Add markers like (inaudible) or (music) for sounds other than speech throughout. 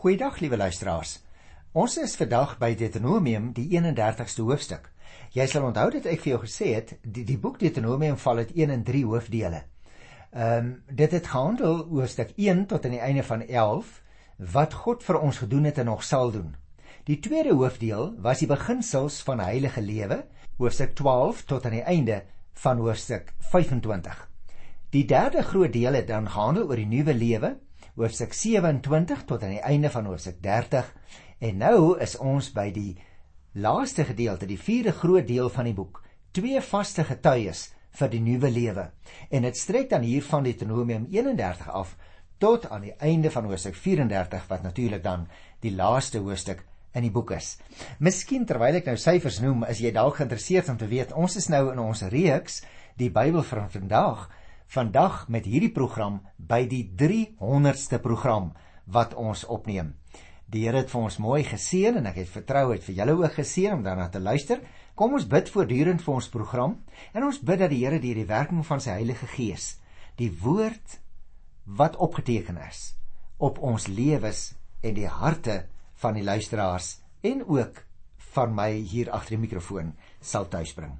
Goeiedag liewe luisteraars. Ons is vandag by Deuteronomium die 31ste hoofstuk. Jy sal onthou dat ek vir jou gesê het die die boek Deuteronomium val uit 1 en 3 hoofdele. Ehm um, dit het gehandel oor stuk 1 tot aan die einde van 11 wat God vir ons gedoen het en nog sal doen. Die tweede hoofdeel was die beginsels van heilige lewe, hoofstuk 12 tot aan die einde van hoofstuk 25. Die derde groot deel het dan gehandel oor die nuwe lewe, hoofstuk 27 tot aan die einde van hoofstuk 30 en nou is ons by die laaste gedeelte, die vierde groot deel van die boek, twee vaste getuies vir die nuwe lewe. En dit strek dan hier van Deuteronomium 31 af tot aan die einde van hoofstuk 34 wat natuurlik dan die laaste hoofstuk in die boek is. Miskien terwyl ek nou syfers noem, is jy dalk geïnteresseerd om te weet ons is nou in ons reeks die Bybel vir vandag vandag met hierdie program by die 300ste program wat ons opneem. Die Here het vir ons mooi geseën en ek het vertrou het vir julle ook geseën om daarna te luister. Kom ons bid voortdurend vir ons program en ons bid dat die Here deur die werking van sy Heilige Gees die woord wat opgeteken is op ons lewens en die harte van die luisteraars en ook van my hier agter die mikrofoon sal tuisbring.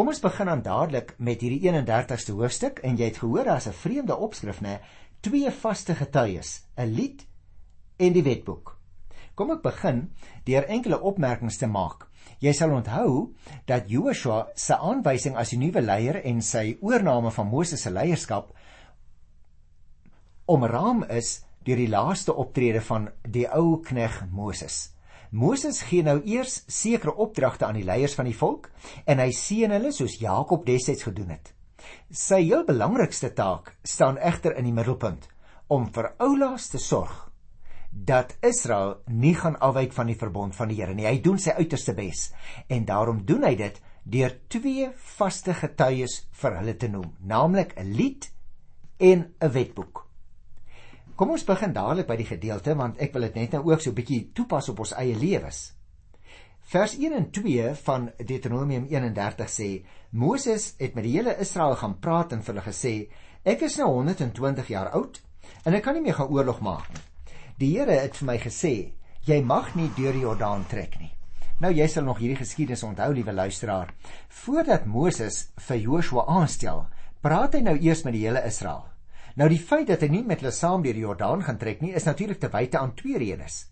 Kom ons begin dan dadelik met hierdie 31ste hoofstuk en jy het gehoor daar's 'n vreemde opskrif nê, twee vaste getuies, 'n lied en die wetboek. Kom ek begin deur enkele opmerkings te maak. Jy sal onthou dat Joshua se aanwysing as die nuwe leier en sy oorneem van Moses se leierskap omraam is deur die laaste optrede van die ou knegg Moses. Moses gee nou eers sekere opdragte aan die leiers van die volk en hy seën hulle soos Jakob destyds gedoen het. Sy heel belangrikste taak staan egter in die middelpunt om vir Oulaas te sorg dat Israel nie gaan afwyk van die verbond van die Here nie. Hy doen sy uiterste bes en daarom doen hy dit deur twee vaste getuies vir hulle te noem, naamlik 'n lied en 'n wetboek. Kom ons begin dadelik by die gedeelte want ek wil dit net nou ook so 'n bietjie toepas op ons eie lewens. Vers 1 en 2 van Deuteronomium 31 sê: Moses het met die hele Israel gaan praat en vir hulle gesê: Ek is nou 120 jaar oud en ek kan nie meer gaan oorlog maak nie. Die Here het vir my gesê: Jy mag nie deur die Jordaan trek nie. Nou jy sal nog hierdie geskiedenis onthou, liewe luisteraar. Voordat Moses vir Joshua aanstel, praat hy nou eers met die hele Israel. Nou die feit dat hy nie met hulle saam deur die Jordaan gaan trek nie, is natuurlik te wyte aan twee redes.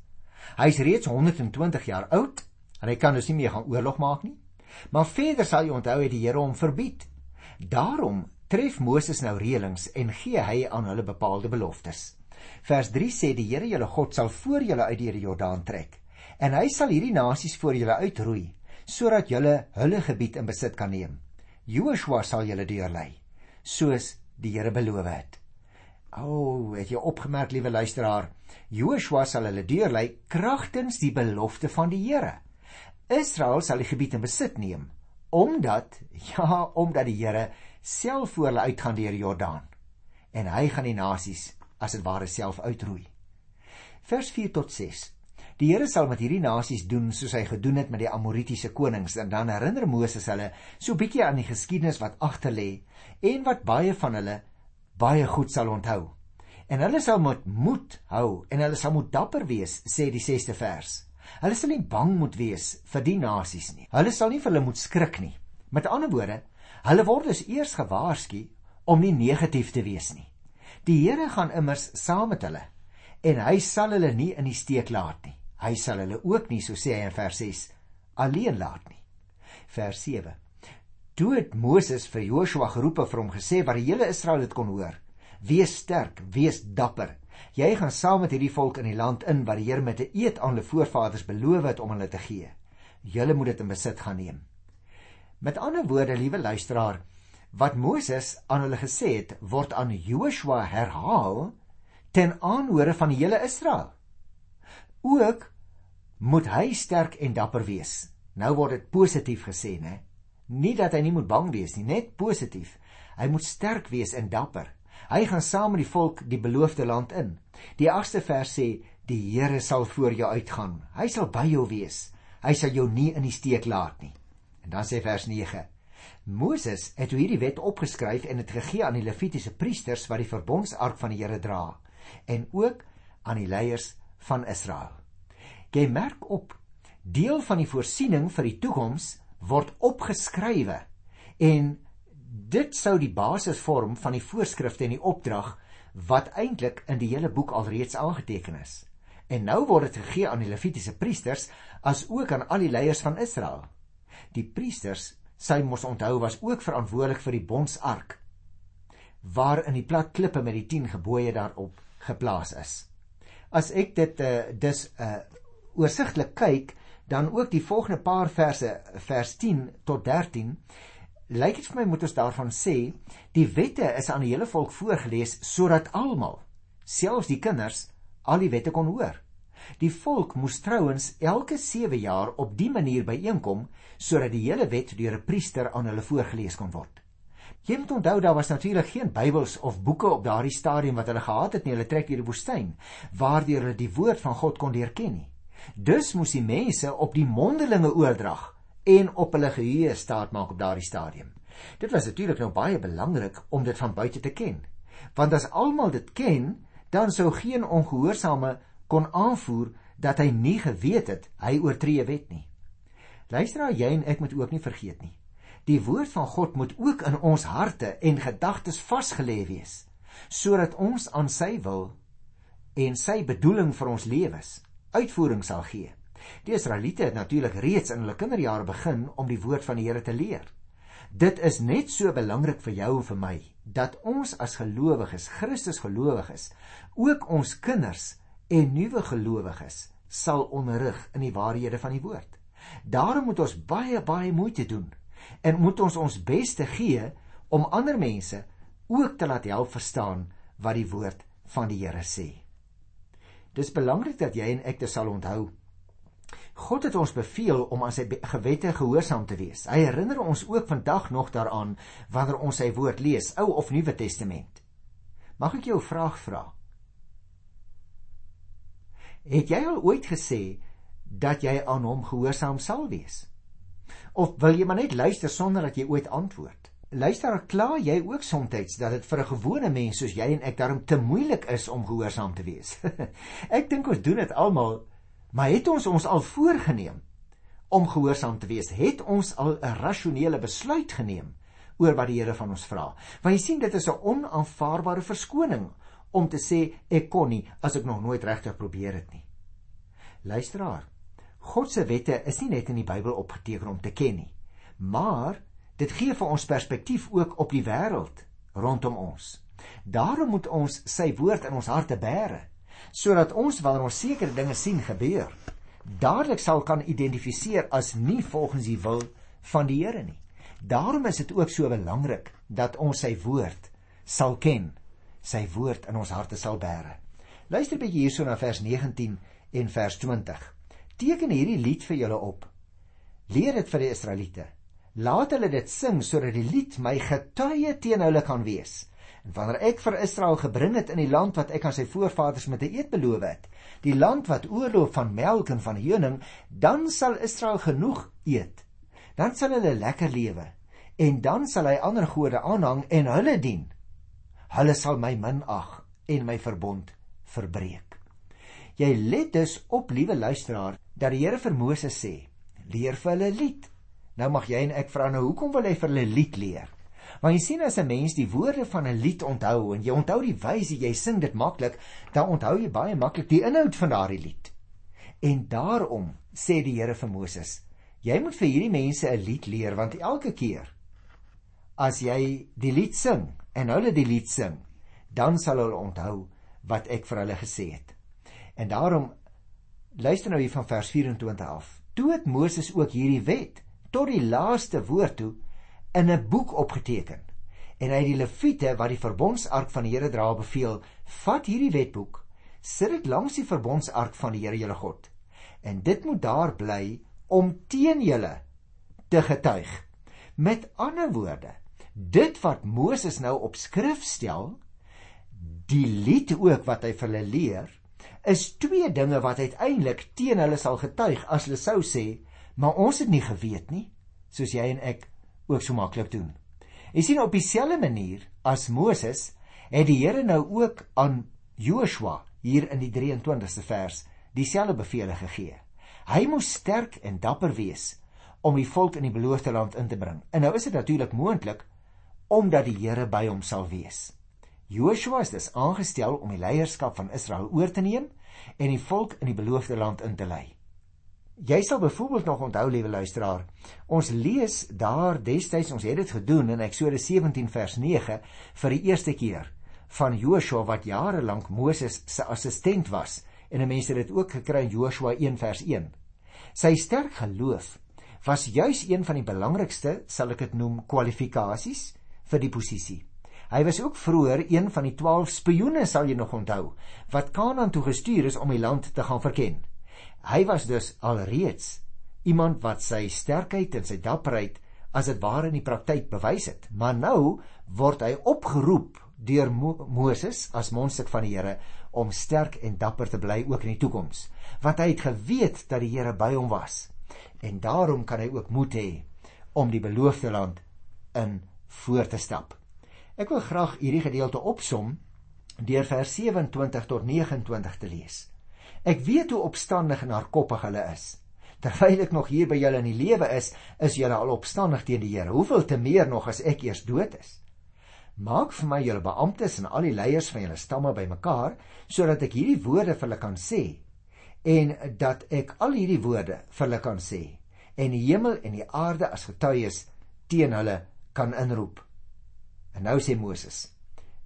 Hy is reeds 120 jaar oud en hy kan dus nie meer gaan oorlog maak nie. Maar verder sal jy onthou het die Here hom verbied. Daarom tref Moses nou reëlings en gee hy aan hulle bepaalde beloftes. Vers 3 sê die Here julle God sal voor julle uit die Jordaan trek en hy sal hierdie nasies voor julle uitroei sodat julle hulle gebied in besit kan neem. Joshua sal julle deurlei soos die Here beloof het. O, oh, het jy opgemerk, liewe luisteraar, Joshua sal hulle deurlei kragtens die belofte van die Here. Israel sal die gebied in besit neem omdat (laughs) ja, omdat die Here self voor hulle uitgaan deur die Jordaan en hy gaan die nasies as dit ware self uitroei. Vers 4 tot 6. Die Here sal met hierdie nasies doen soos hy gedoen het met die Amoritiese konings en dan herinner Moses hulle so bietjie aan die geskiedenis wat agter lê en wat baie van hulle baie goed sal onthou. En hulle sal moet moed hou en hulle sal moet dapper wees, sê die 6ste vers. Hulle sal nie bang moet wees vir die nasies nie. Hulle sal nie vir hulle moet skrik nie. Met ander woorde, hulle word dus eers gewaarsku om nie negatief te wees nie. Die Here gaan immers saam met hulle en hy sal hulle nie in die steek laat nie. Hy sal hulle ook nie, so sê hy in vers 6, alleen laat nie. Vers Toe het Moses vir Joshua geroep en vir hom gesê wat die hele Israel dit kon hoor: Wees sterk, wees dapper. Jy gaan saam met hierdie volk in die land in wat die Here met 'n eed aan hulle voorvaders beloof het om hulle te gee. Julle moet dit in besit gaan neem. Met ander woorde, liewe luisteraar, wat Moses aan hulle gesê het, word aan Joshua herhaal ten aanhore van die hele Israel. Ook moet hy sterk en dapper wees. Nou word dit positief gesê, né? Nie dat hy nie moet bang wees nie, net positief. Hy moet sterk wees en dapper. Hy gaan saam met die volk die beloofde land in. Die 8ste vers sê die Here sal voor jou uitgaan. Hy sal by jou wees. Hy sal jou nie in die steek laat nie. En dan sê vers 9. Moses het hierdie wet opgeskryf en dit gegee aan die Levitiese priesters wat die verbondsark van die Here dra en ook aan die leiers van Israel. Jy merk op, deel van die voorsiening vir die toekoms word opgeskrywe en dit sou die basis vorm van die voorskrifte en die opdrag wat eintlik in die hele boek alreeds aangeteken is. En nou word dit gegee aan die Levitiese priesters as ook aan al die leiers van Israel. Die priesters, sy mos onthou was ook verantwoordelik vir die bondsark waarin die plat klippe met die 10 gebooie daarop geplaas is. As ek dit uh, dus uh oorsigtelik kyk, dan ook die volgende paar verse vers 10 tot 13 lyk dit vir my moet ons daarvan sê die wette is aan die hele volk voorgeles sodat almal selfs die kinders al die wette kon hoor. Die volk moes trouens elke 7 jaar op die manier byeenkom sodat die hele wet deur 'n priester aan hulle voorgeles kon word. Jy moet onthou daar was natuurlik geen Bybels of boeke op daardie stadium wat hulle gehad het nie. Hulle trek deur die woestyn waardeur hulle die woord van God kon leer ken nie. Dus moes die mense op die mondelinge oordrag en op hulle geheue staat maak op daardie stadium. Dit was natuurlik nou baie belangrik om dit van buite te ken. Want as almal dit ken, dan sou geen ongehoorsame kon aanvoer dat hy nie geweet het hy oortree wet nie. Luister, jy en ek moet ook nie vergeet nie. Die woord van God moet ook in ons harte en gedagtes vasgelê wees sodat ons aan sy wil en sy bedoeling vir ons lewens uitvoering sal gee. Die Israeliete het natuurlik reeds in hulle kinderjare begin om die woord van die Here te leer. Dit is net so belangrik vir jou en vir my dat ons as gelowiges, Christus gelowiges, ook ons kinders en nuwe gelowiges sal onderrig in die waarhede van die woord. Daarom moet ons baie baie moeite doen en moet ons ons beste gee om ander mense ook te laat help verstaan wat die woord van die Here sê. Dis belangrik dat jy en ek dit sal onthou. God het ons beveel om aan sy gewette gehoorsaam te wees. Hy herinner ons ook vandag nog daaraan wanneer ons sy woord lees, Ou of Nuwe Testament. Mag ek jou 'n vraag vra? Het jy al ooit gesê dat jy aan hom gehoorsaam sal wees? Of wil jy maar net luister sonder dat jy ooit antwoord? Luister, kla jy ook soms dat dit vir 'n gewone mens soos jy en ek daarom te moeilik is om gehoorsaam te wees? (laughs) ek dink ons doen dit almal, maar het ons ons al voorgenem om gehoorsaam te wees? Het ons al 'n rasionele besluit geneem oor wat die Here van ons vra? Want jy sien dit is 'n onaanvaarbare verskoning om te sê ek kon nie as ek nog nooit regtig probeer het nie. Luisteraar, God se wette is nie net in die Bybel opgeteken om te ken nie, maar dit gee vir ons perspektief ook op die wêreld rondom ons. Daarom moet ons sy woord in ons harte bære, sodat ons wanneer ons sekere dinge sien gebeur, dadelik sal kan identifiseer as nie volgens die wil van die Here nie. Daarom is dit ook so belangrik dat ons sy woord sal ken, sy woord in ons harte sal bære. Luister bietjie hierso na vers 19 en vers 20 teken hierdie lied vir julle op. Leer dit vir die Israeliete. Laat hulle dit sing sodat die lied my getuie teen hulle kan wees. En wanneer ek vir Israel gebring het in die land wat ek aan sy voorvaders met 'n eed beloof het, die land wat oorloop van melk en van honing, dan sal Israel genoeg eet. Dan sal hulle lekker lewe en dan sal hy ander gode aanhang en hulle dien. Hulle sal my minag en my verbond verbreek. Jy let dus op, liewe luisteraar, dat die Here vir Moses sê: "Leer vir hulle lied." Nou mag jy en ek vra nou, hoekom wil hy vir hulle lied leer? Want jy sien as 'n mens die woorde van 'n lied onthou en jy onthou die wyse jy sing dit maklik, dan onthou jy baie maklik die inhoud van daardie lied. En daarom sê die Here vir Moses: "Jy moet vir hierdie mense 'n lied leer want elke keer as jy die lied sing en hulle die lied sing, dan sal hulle onthou wat ek vir hulle gesê het." En daarom Luister nou hier van vers 24 af. Toe het Moses ook hierdie wet tot die laaste woord toe in 'n boek opgeteken. En hy het die leviete wat die verbondsark van die Here dra beveel, vat hierdie wetboek, sit dit langs die verbondsark van die Here julle God. En dit moet daar bly om teen julle te getuig. Met ander woorde, dit wat Moses nou op skrif stel, die lied ook wat hy vir hulle leer, is twee dinge wat uiteindelik teen hulle sal getuig as hulle sou sê, maar ons het nie geweet nie, soos jy en ek ook so maklik doen. Jy sien op dieselfde manier as Moses het die Here nou ook aan Joshua hier in die 23ste vers dieselfde bevele gegee. Hy moes sterk en dapper wees om die volk in die beloofde land in te bring. En nou is dit natuurlik moontlik omdat die Here by hom sal wees. Joshua is dus aangestel om die leierskap van Israel oor te neem en die volk in die beloofde land in te lei. Jy sal byvoorbeeld nog onthou, liewe luisteraar, ons lees daar destyds ons het dit gedoen in Eksodus 17 vers 9 vir die eerste keer van Joshua wat jare lank Moses se assistent was en mense het dit ook gekry in Joshua 1 vers 1. Sy sterk geloof was juis een van die belangrikste, sal ek dit noem, kwalifikasies vir die posisie. Hy was ook vroeër een van die 12 spioene, sal jy nog onthou, wat Kanaan toe gestuur is om die land te gaan verken. Hy was dus alreeds iemand wat sy sterkheid en sy dapperheid as dit ware in die praktyk bewys het. Maar nou word hy opgeroep deur Mo Moses as mondstuk van die Here om sterk en dapper te bly ook in die toekoms, want hy het geweet dat die Here by hom was. En daarom kan hy ook moed hê om die beloofde land in voor te stap. Ek wil graag hierdie gedeelte opsom deur vers 27 tot 29 te lees. Ek weet hoe opstandig en hardkoppig hulle is. Terwyl ek nog hier by julle in die lewe is, is julle al opstandig teen die Here. Hoeveel te meer nog as ek eers dood is? Maak vir my julle beamptes en al die leiers van julle stamme bymekaar sodat ek hierdie woorde vir hulle kan sê en dat ek al hierdie woorde vir hulle kan sê en die hemel en die aarde as getuies teen hulle kan inroep. En nou sê Moses: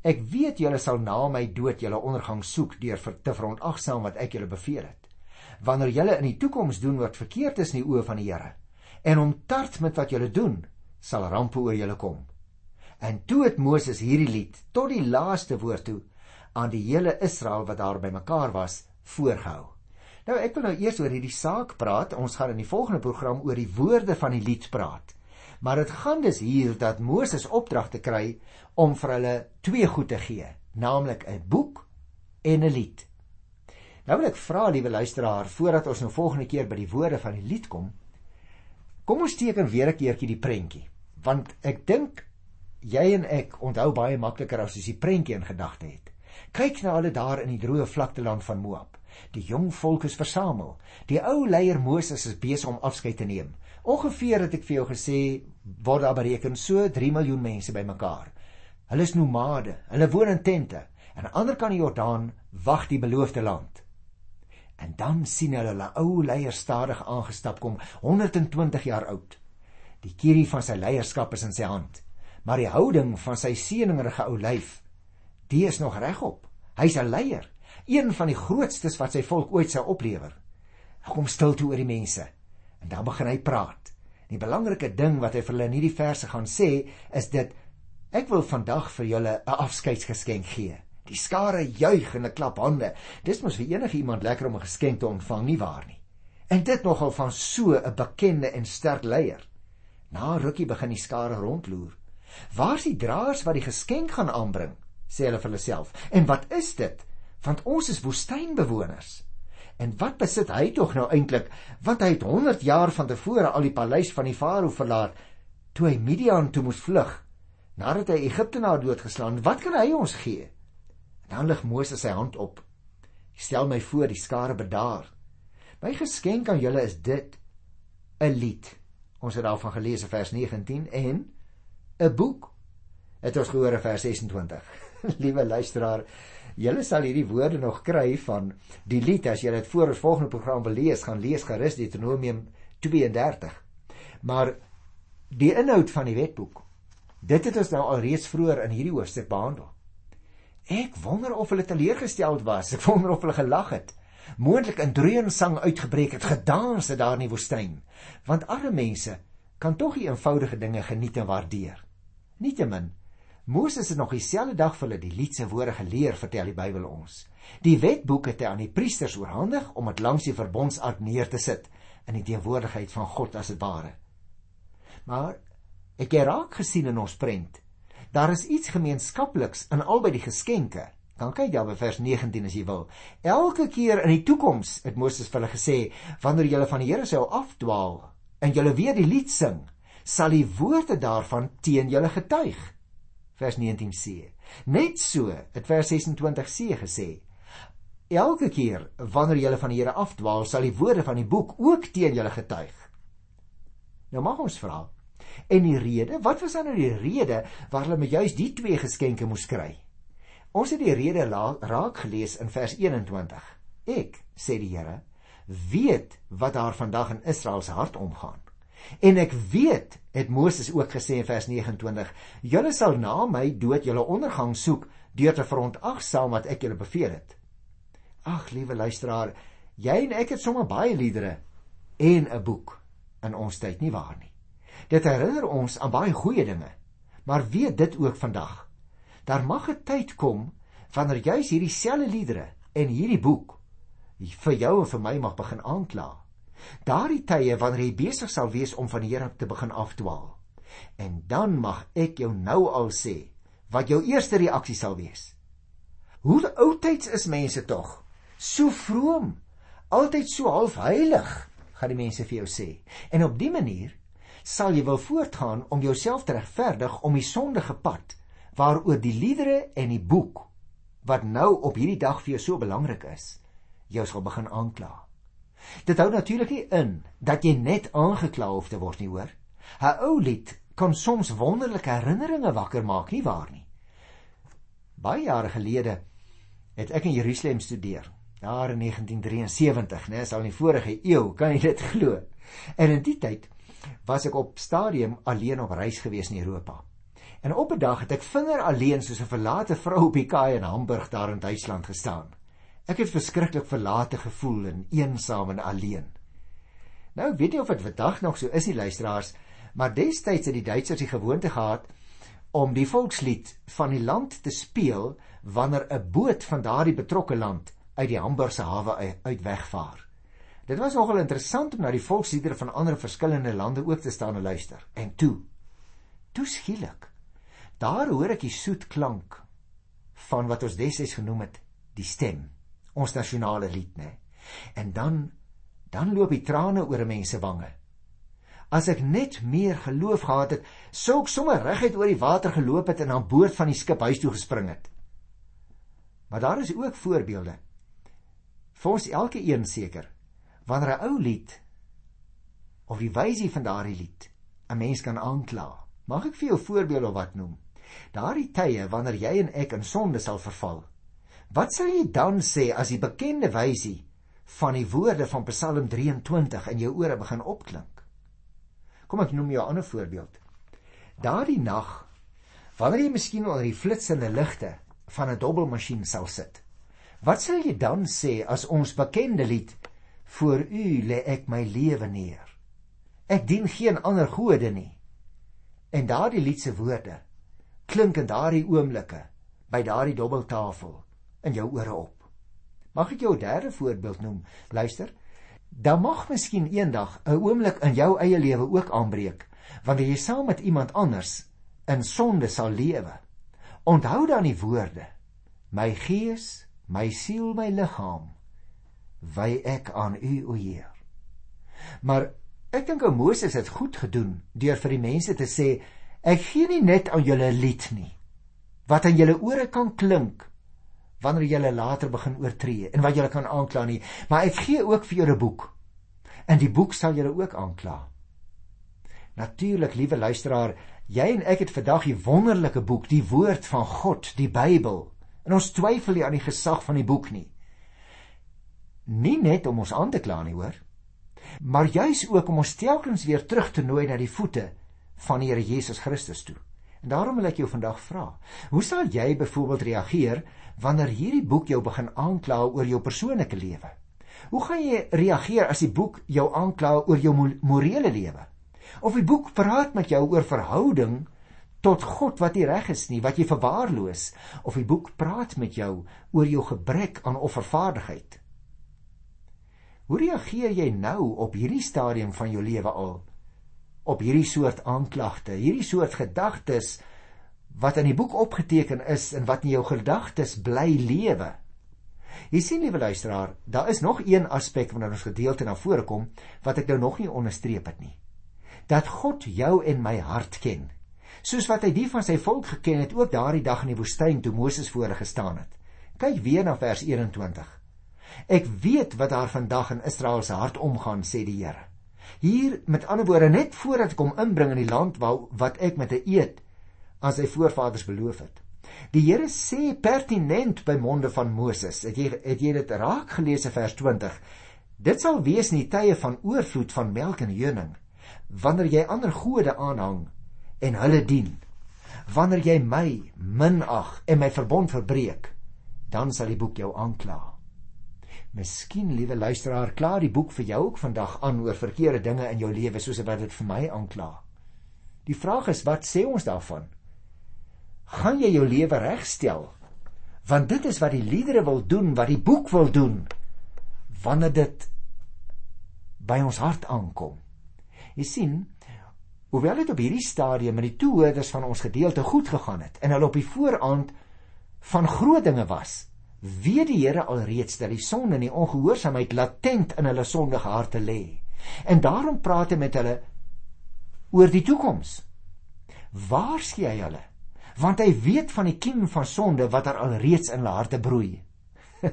Ek weet julle sal na my dood julle ondergang soek deur vir te verontagsaam wat ek julle beveel het. Wanneer julle in die toekoms doen wat verkeerd is in die oë van die Here en hom tart met wat julle doen, sal rampe oor julle kom. En toe het Moses hierdie lied tot die laaste woord toe aan die hele Israel wat daar bymekaar was, voorgehou. Nou ek wil nou eers oor hierdie saak praat. Ons gaan in die volgende program oor die woorde van die lied praat. Maar dit gaan dus hier dat Moses opdrag te kry om vir hulle twee goed te gee, naamlik 'n boek en 'n lied. Nou wil ek vra liewe luisteraar, voordat ons nou volgende keer by die woorde van die lied kom, kom ons teken weer 'n keertjie die prentjie, want ek dink jy en ek onthou baie makliker as ons die prentjie in gedagte het. Kyk na hulle daar in die droë vlakteland van Moab. Die jong volk is versamel. Die ou leier Moses is besig om afskeid te neem. Ongeveer het ek vir jou gesê word daar bereken so 3 miljoen mense bymekaar. Hulle is nomade, hulle woon in tente en aan die ander kant die Jordaan wag die beloofde land. En dan sien hulle hulle ou leier stadig aangestap kom, 120 jaar oud. Die kierie van sy leierskap is in sy hand, maar die houding van sy seëningrige ou lyf, die is nog regop. Hy's 'n leier, een van die grootstes wat sy volk ooit sou oplewer. Hy kom stil toe oor die mense En dan begin hy praat. Die belangrike ding wat hy vir hulle in hierdie verse gaan sê, is dit ek wil vandag vir julle 'n afskeidsgeskenk gee. Die skare juig en 'n klap hande. Dis mos vir enige iemand lekker om 'n geskenk te ontvang, nie waar nie? En dit nogal van so 'n bekende en sterk leier. Na rukkie begin die skare rondloer. Waar is die draers wat die geskenk gaan aanbring? sê hulle vir hulle self. En wat is dit? Want ons is woestynbewoners. En wat besit hy tog nou eintlik? Want hy het 100 jaar van tevore al die paleis van die farao verlaat toe hy Midian toe moes vlug. Nadat hy Egiptenaar doodgeslaan, wat kan hy ons gee? En dan lig Moses sy hand op. Stel my voor die skare bedaar. My geskenk aan julle is dit 'n lied. Ons het daarvan gelees in vers 19 en 'n boek. Het ons gehoor in vers 26. (laughs) Liewe luisteraar, Julle sal hierdie woorde nog kry van die lied as jy dit voor ons volgende program wil lees, gaan lees gerus Deuteronomium 32. Maar die inhoud van die wetboek, dit het ons nou alreeds vroeër in hierdie hoofstuk behandel. Ek wonder of hulle teleurgesteld was. Ek wonder of hulle gelag het. Moontlik in dreunsang uitgebreek het, gedans het daar in die woestyn. Want arme mense kan tog die eenvoudige dinge geniet en waardeer. Nietemin Moses het nog dieselfde dag vir hulle die liedse woorde geleer, vertel die Bybel ons. Die wetboek het hy aan die priesters oorhandig om dit langs die verbondsark neer te sit in die teenwoordigheid van God as dit ware. Maar ek het raak gesien in ons prent. Daar is iets gemeenskapliks in albei die geskenke. Dan kyk jy by vers 19 as jy wil. Elke keer in die toekoms het Moses vir hulle gesê, wanneer julle van die Here sou afdwaal en julle weer die lied sing, sal die woorde daarvan teen julle getuig vers 19c. Net so het vers 26c gesê: Elke keer wanneer julle van die Here afdwaal, sal die woorde van die boek ook teen julle getuig. Nou mag ons vra, en die rede, wat was dan nou die rede waar hulle met juis die twee geskenke moes kry? Ons het die rede raak gelees in vers 21. Ek, sê die Here, weet wat daar vandag in Israel se hart omgaan. En ek weet, het Moses ook gesê in vers 29, julle sal na my dood julle ondergang soek deur te verontagsaam wat ek julle beveel het. Ag, liewe luisteraar, jy en ek het sommer baie liedere en 'n boek in ons tyd nie waar nie. Dit herinner ons aan baie goeie dinge. Maar weet dit ook vandag. Daar mag 'n tyd kom wanneer juis hierdie selfde liedere en hierdie boek vir jou en vir my mag begin aankla. Daardie tye wanneer jy besig sal wees om van die Here te begin afdwaal. En dan mag ek jou nou al sê wat jou eerste reaksie sal wees. Hoe oudtyds is mense tog? So vroom, altyd so half heilig, gaan die mense vir jou sê. En op dié manier sal jy wil voortgaan om jouself te regverdig om die sondige pad waaroor die liedere en die boek wat nou op hierdie dag vir jou so belangrik is, jou sal begin aankla. Dit hou natuurlik nie in dat jy net aangekla hoef te word nie, hoor. 'n Ou lied kan soms wonderlike herinneringe wakker maak, nie waar nie? Baie jare gelede het ek in Jerusalem studeer, daar in 1973, né, is al in die vorige eeu, kan jy dit glo? En in die tyd was ek op stadium alleen op reis gewees in Europa. En op 'n dag het ek vinger alleen soos 'n verlate vrou op die kaai in Hamburg daar in Duitsland gestaan. Ek het verskriklik verlate gevoel en eensaam en alleen. Nou weet jy of dit vandag nog so is nie luisteraars, maar destyds het die Duitsers die gewoonte gehad om die volkslied van die land te speel wanneer 'n boot van daardie betrokke land uit die Hamburgse hawe uit wegvaar. Dit was nogal interessant om na die volksliedere van ander verskillende lande ook te staan en luister. En toe, toe skielik, daar hoor ek die soet klank van wat ons destyds genoem het die stem, ons nasionale lied, né? En dan dan loop die trane oor 'n mens se wange. As ek net meer geloof gehad het, sou ek sommer reguit oor die water geloop het en aan boord van die skip huis toe gespring het. Maar daar is ook voorbeelde. Vir ons elke een seker wanneer 'n ou lied of die wysie van daardie lied 'n mens kan aankla. Mag ek vir jou voorbeelde of wat noem? Daardie tye wanneer jy en ek in sonde sal verval. Wat sal jy dan sê as die bekende wysie van die woorde van Psalm 23 in jou ore begin opklink? Kom ek noem jou 'n ander voorbeeld. Daardie nag wanneer jy miskien onder die flitsende ligte van 'n dobbelmasjien sal sit. Wat sal jy dan sê as ons bekende lied Voor U lê ek my lewe neer. Ek dien geen ander gode nie. En daardie lied se woorde klink in daardie oomblikke by daardie dobbeltafel in jou ore op. Mag ek jou 'n derde voorbeeld noem? Luister. Dan mag miskien eendag 'n oomblik in jou eie lewe ook aanbreek wanneer jy saam met iemand anders in sonde sal lewe. Onthou dan die woorde: My gees, my siel, my liggaam wy ek aan u o Heer. Maar ek dink ou Moses het goed gedoen deur vir die mense te sê ek gee nie net aan julle 'n lied nie wat aan julle ore kan klink wanneer julle later begin oortree en wat julle kan aankla nie, maar ek gee ook vir julle 'n boek. En die boek sal julle ook aankla. Natuurlik, liewe luisteraar, jy en ek het vandag die wonderlike boek, die woord van God, die Bybel. En ons twyfel nie aan die gesag van die boek nie nie net om ons aan te kla nie, hoor, maar juis ook om ons telkens weer terug te nooi na die voete van die Here Jesus Christus toe. En daarom wil ek jou vandag vra, hoe sal jy byvoorbeeld reageer wanneer hierdie boek jou begin aankla oor jou persoonlike lewe? Hoe gaan jy reageer as die boek jou aankla oor jou morele lewe? Of die boek praat met jou oor verhouding tot God wat nie reg is nie, wat jy verwaarloos, of die boek praat met jou oor jou gebrek aan offervaardigheid? Hoe reageer jy nou op hierdie stadium van jou lewe al? Op hierdie soort aanklagte, hierdie soort gedagtes wat in die boek opgeteken is en wat in jou gedagtes bly lewe. Jy sien liewe luisteraar, daar is nog een aspek wanneer ons gedeelte na vore kom wat ek nou nog nie onderstreep het nie. Dat God jou en my hart ken. Soos wat hy die van sy volk geken het ook daardie dag in die woestyn toe Moses voor hulle gestaan het. Kyk weer na vers 21. Ek weet wat daar vandag in Israel se hart omgaan, sê die Here. Hier met ander woorde net voordat ek hom inbring in die land waar wat ek met 'n eed aan sy voorvaders beloof het. Die Here sê pertinent by monde van Moses. Het jy het jy dit raak gelees in vers 20? Dit sal wees in die tye van oorvloed van melk en honing, wanneer jy ander gode aanhang en hulle dien. Wanneer jy my minag en my verbond verbreek, dan sal die boek jou aankla. Miskien, liewe luisteraar, klaar die boek vir jou ook vandag aan oor verkeerde dinge in jou lewe soos wat dit vir my aankla. Die vraag is, wat sê ons daarvan? Gaan jy jou lewe regstel? Want dit is wat die liedere wil doen, wat die boek wil doen wanneer dit by ons hart aankom. Jy sien, hoewel dit op hierdie stadium met die toehoorders van ons gedeelte goed gegaan het en hulle op die vooraand van groot dinge was, weet die Here alreeds dat die sonde en die ongehoorsaamheid latent in hulle sondige harte lê. En daarom praat hy met hulle oor die toekoms. Waarsku hy hulle? Want hy weet van die kiem van sonde wat daar alreeds in hulle harte broei. (laughs)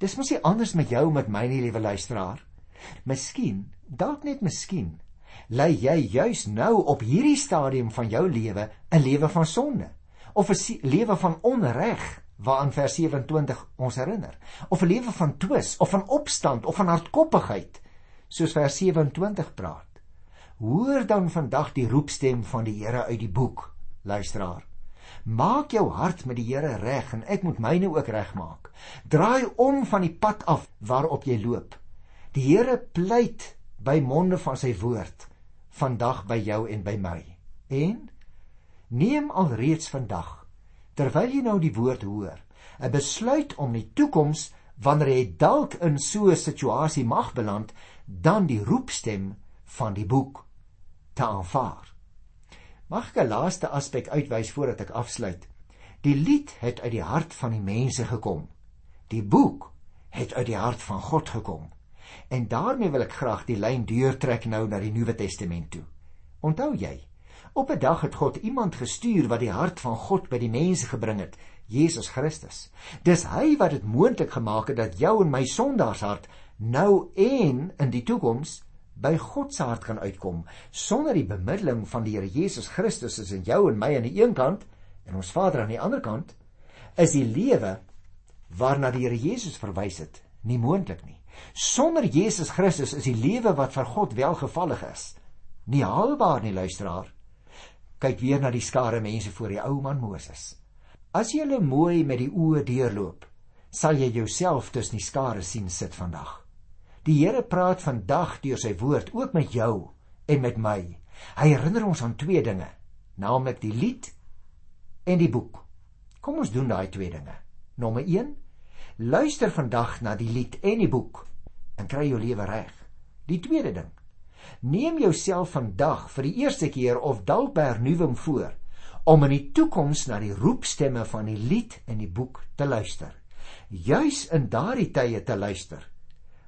Dis mos nie anders met jou met my nie, liewe luisteraar. Miskien, dalk net miskien, lê jy juis nou op hierdie stadium van jou lewe 'n lewe van sonde of 'n lewe van onreg waaraan vers 27 ons herinner. Of 'n lewe van twis of van opstand of van hardkoppigheid soos vers 27 praat. Hoor dan vandag die roepstem van die Here uit die boek luisteraar. Maak jou hart met die Here reg en ek moet myne ook regmaak. Draai om van die pad af waarop jy loop. Die Here pleit by monde van sy woord vandag by jou en by my. En neem alreeds vandag terwyl jy nou die woord hoor, 'n besluit om die toekoms wanneer jy dalk in so 'n situasie mag beland, dan die roepstem van die boek te aanvaar. Mag ek 'n laaste aspek uitwys voordat ek afsluit? Die lied het uit die hart van die mense gekom. Die boek het uit die hart van God gekom. En daarmee wil ek graag die lyn deurtrek nou na die Nuwe Testament toe. Onthou jy, Op 'n dag het God iemand gestuur wat die hart van God by die mense gebring het, Jesus Christus. Dis hy wat dit moontlik gemaak het dat jou en my sondaarshart nou en in die toekoms by God se hart kan uitkom sonder die bemiddeling van die Here Jesus Christus is in jou en my aan die een kant en ons Vader aan die ander kant is die lewe waarna die Here Jesus verwys het nie moontlik nie. Sonder Jesus Christus is die lewe wat vir God welgevallig is nie haalbaar nie luisteraar kyk weer na die skare mense voor die ou man Moses. As jy hulle mooi met die oë deurloop, sal jy jouself tussen die skare sien sit vandag. Die Here praat vandag deur sy woord ook met jou en met my. Hy herinner ons aan twee dinge, naamlik die lied en die boek. Kom ons doen daai twee dinge. Nommer 1: Luister vandag na die lied en die boek en kry jou lewe reg. Die tweede ding: Neem jouself vandag vir die eerste keer of dalk by hernuwing voor om in die toekoms na die roepstemme van die lied en die boek te luister. Juis in daardie tye te luister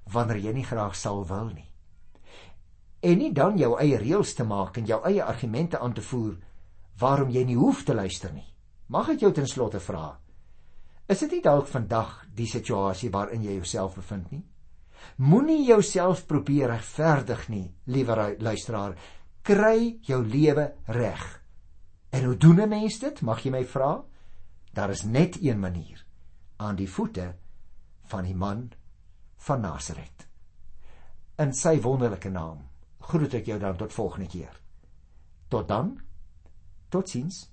wanneer jy nie graag sal wil nie. En nie dan jou eie reëls te maak en jou eie argumente aan te voer waarom jy nie hoef te luister nie. Mag ek jou ten slotte vra? Is dit nie dalk vandag die situasie waarin jy jouself bevind nie? Moenie jouself probeer regverdig nie, liewe luisteraar. Kry jou lewe reg. En hoe doen 'n mens dit? Mag jy my vra? Daar is net een manier. Aan die voete van die man van Nasaret. In sy wonderlike naam groet ek jou dan tot volgende keer. Tot dan. Totsiens.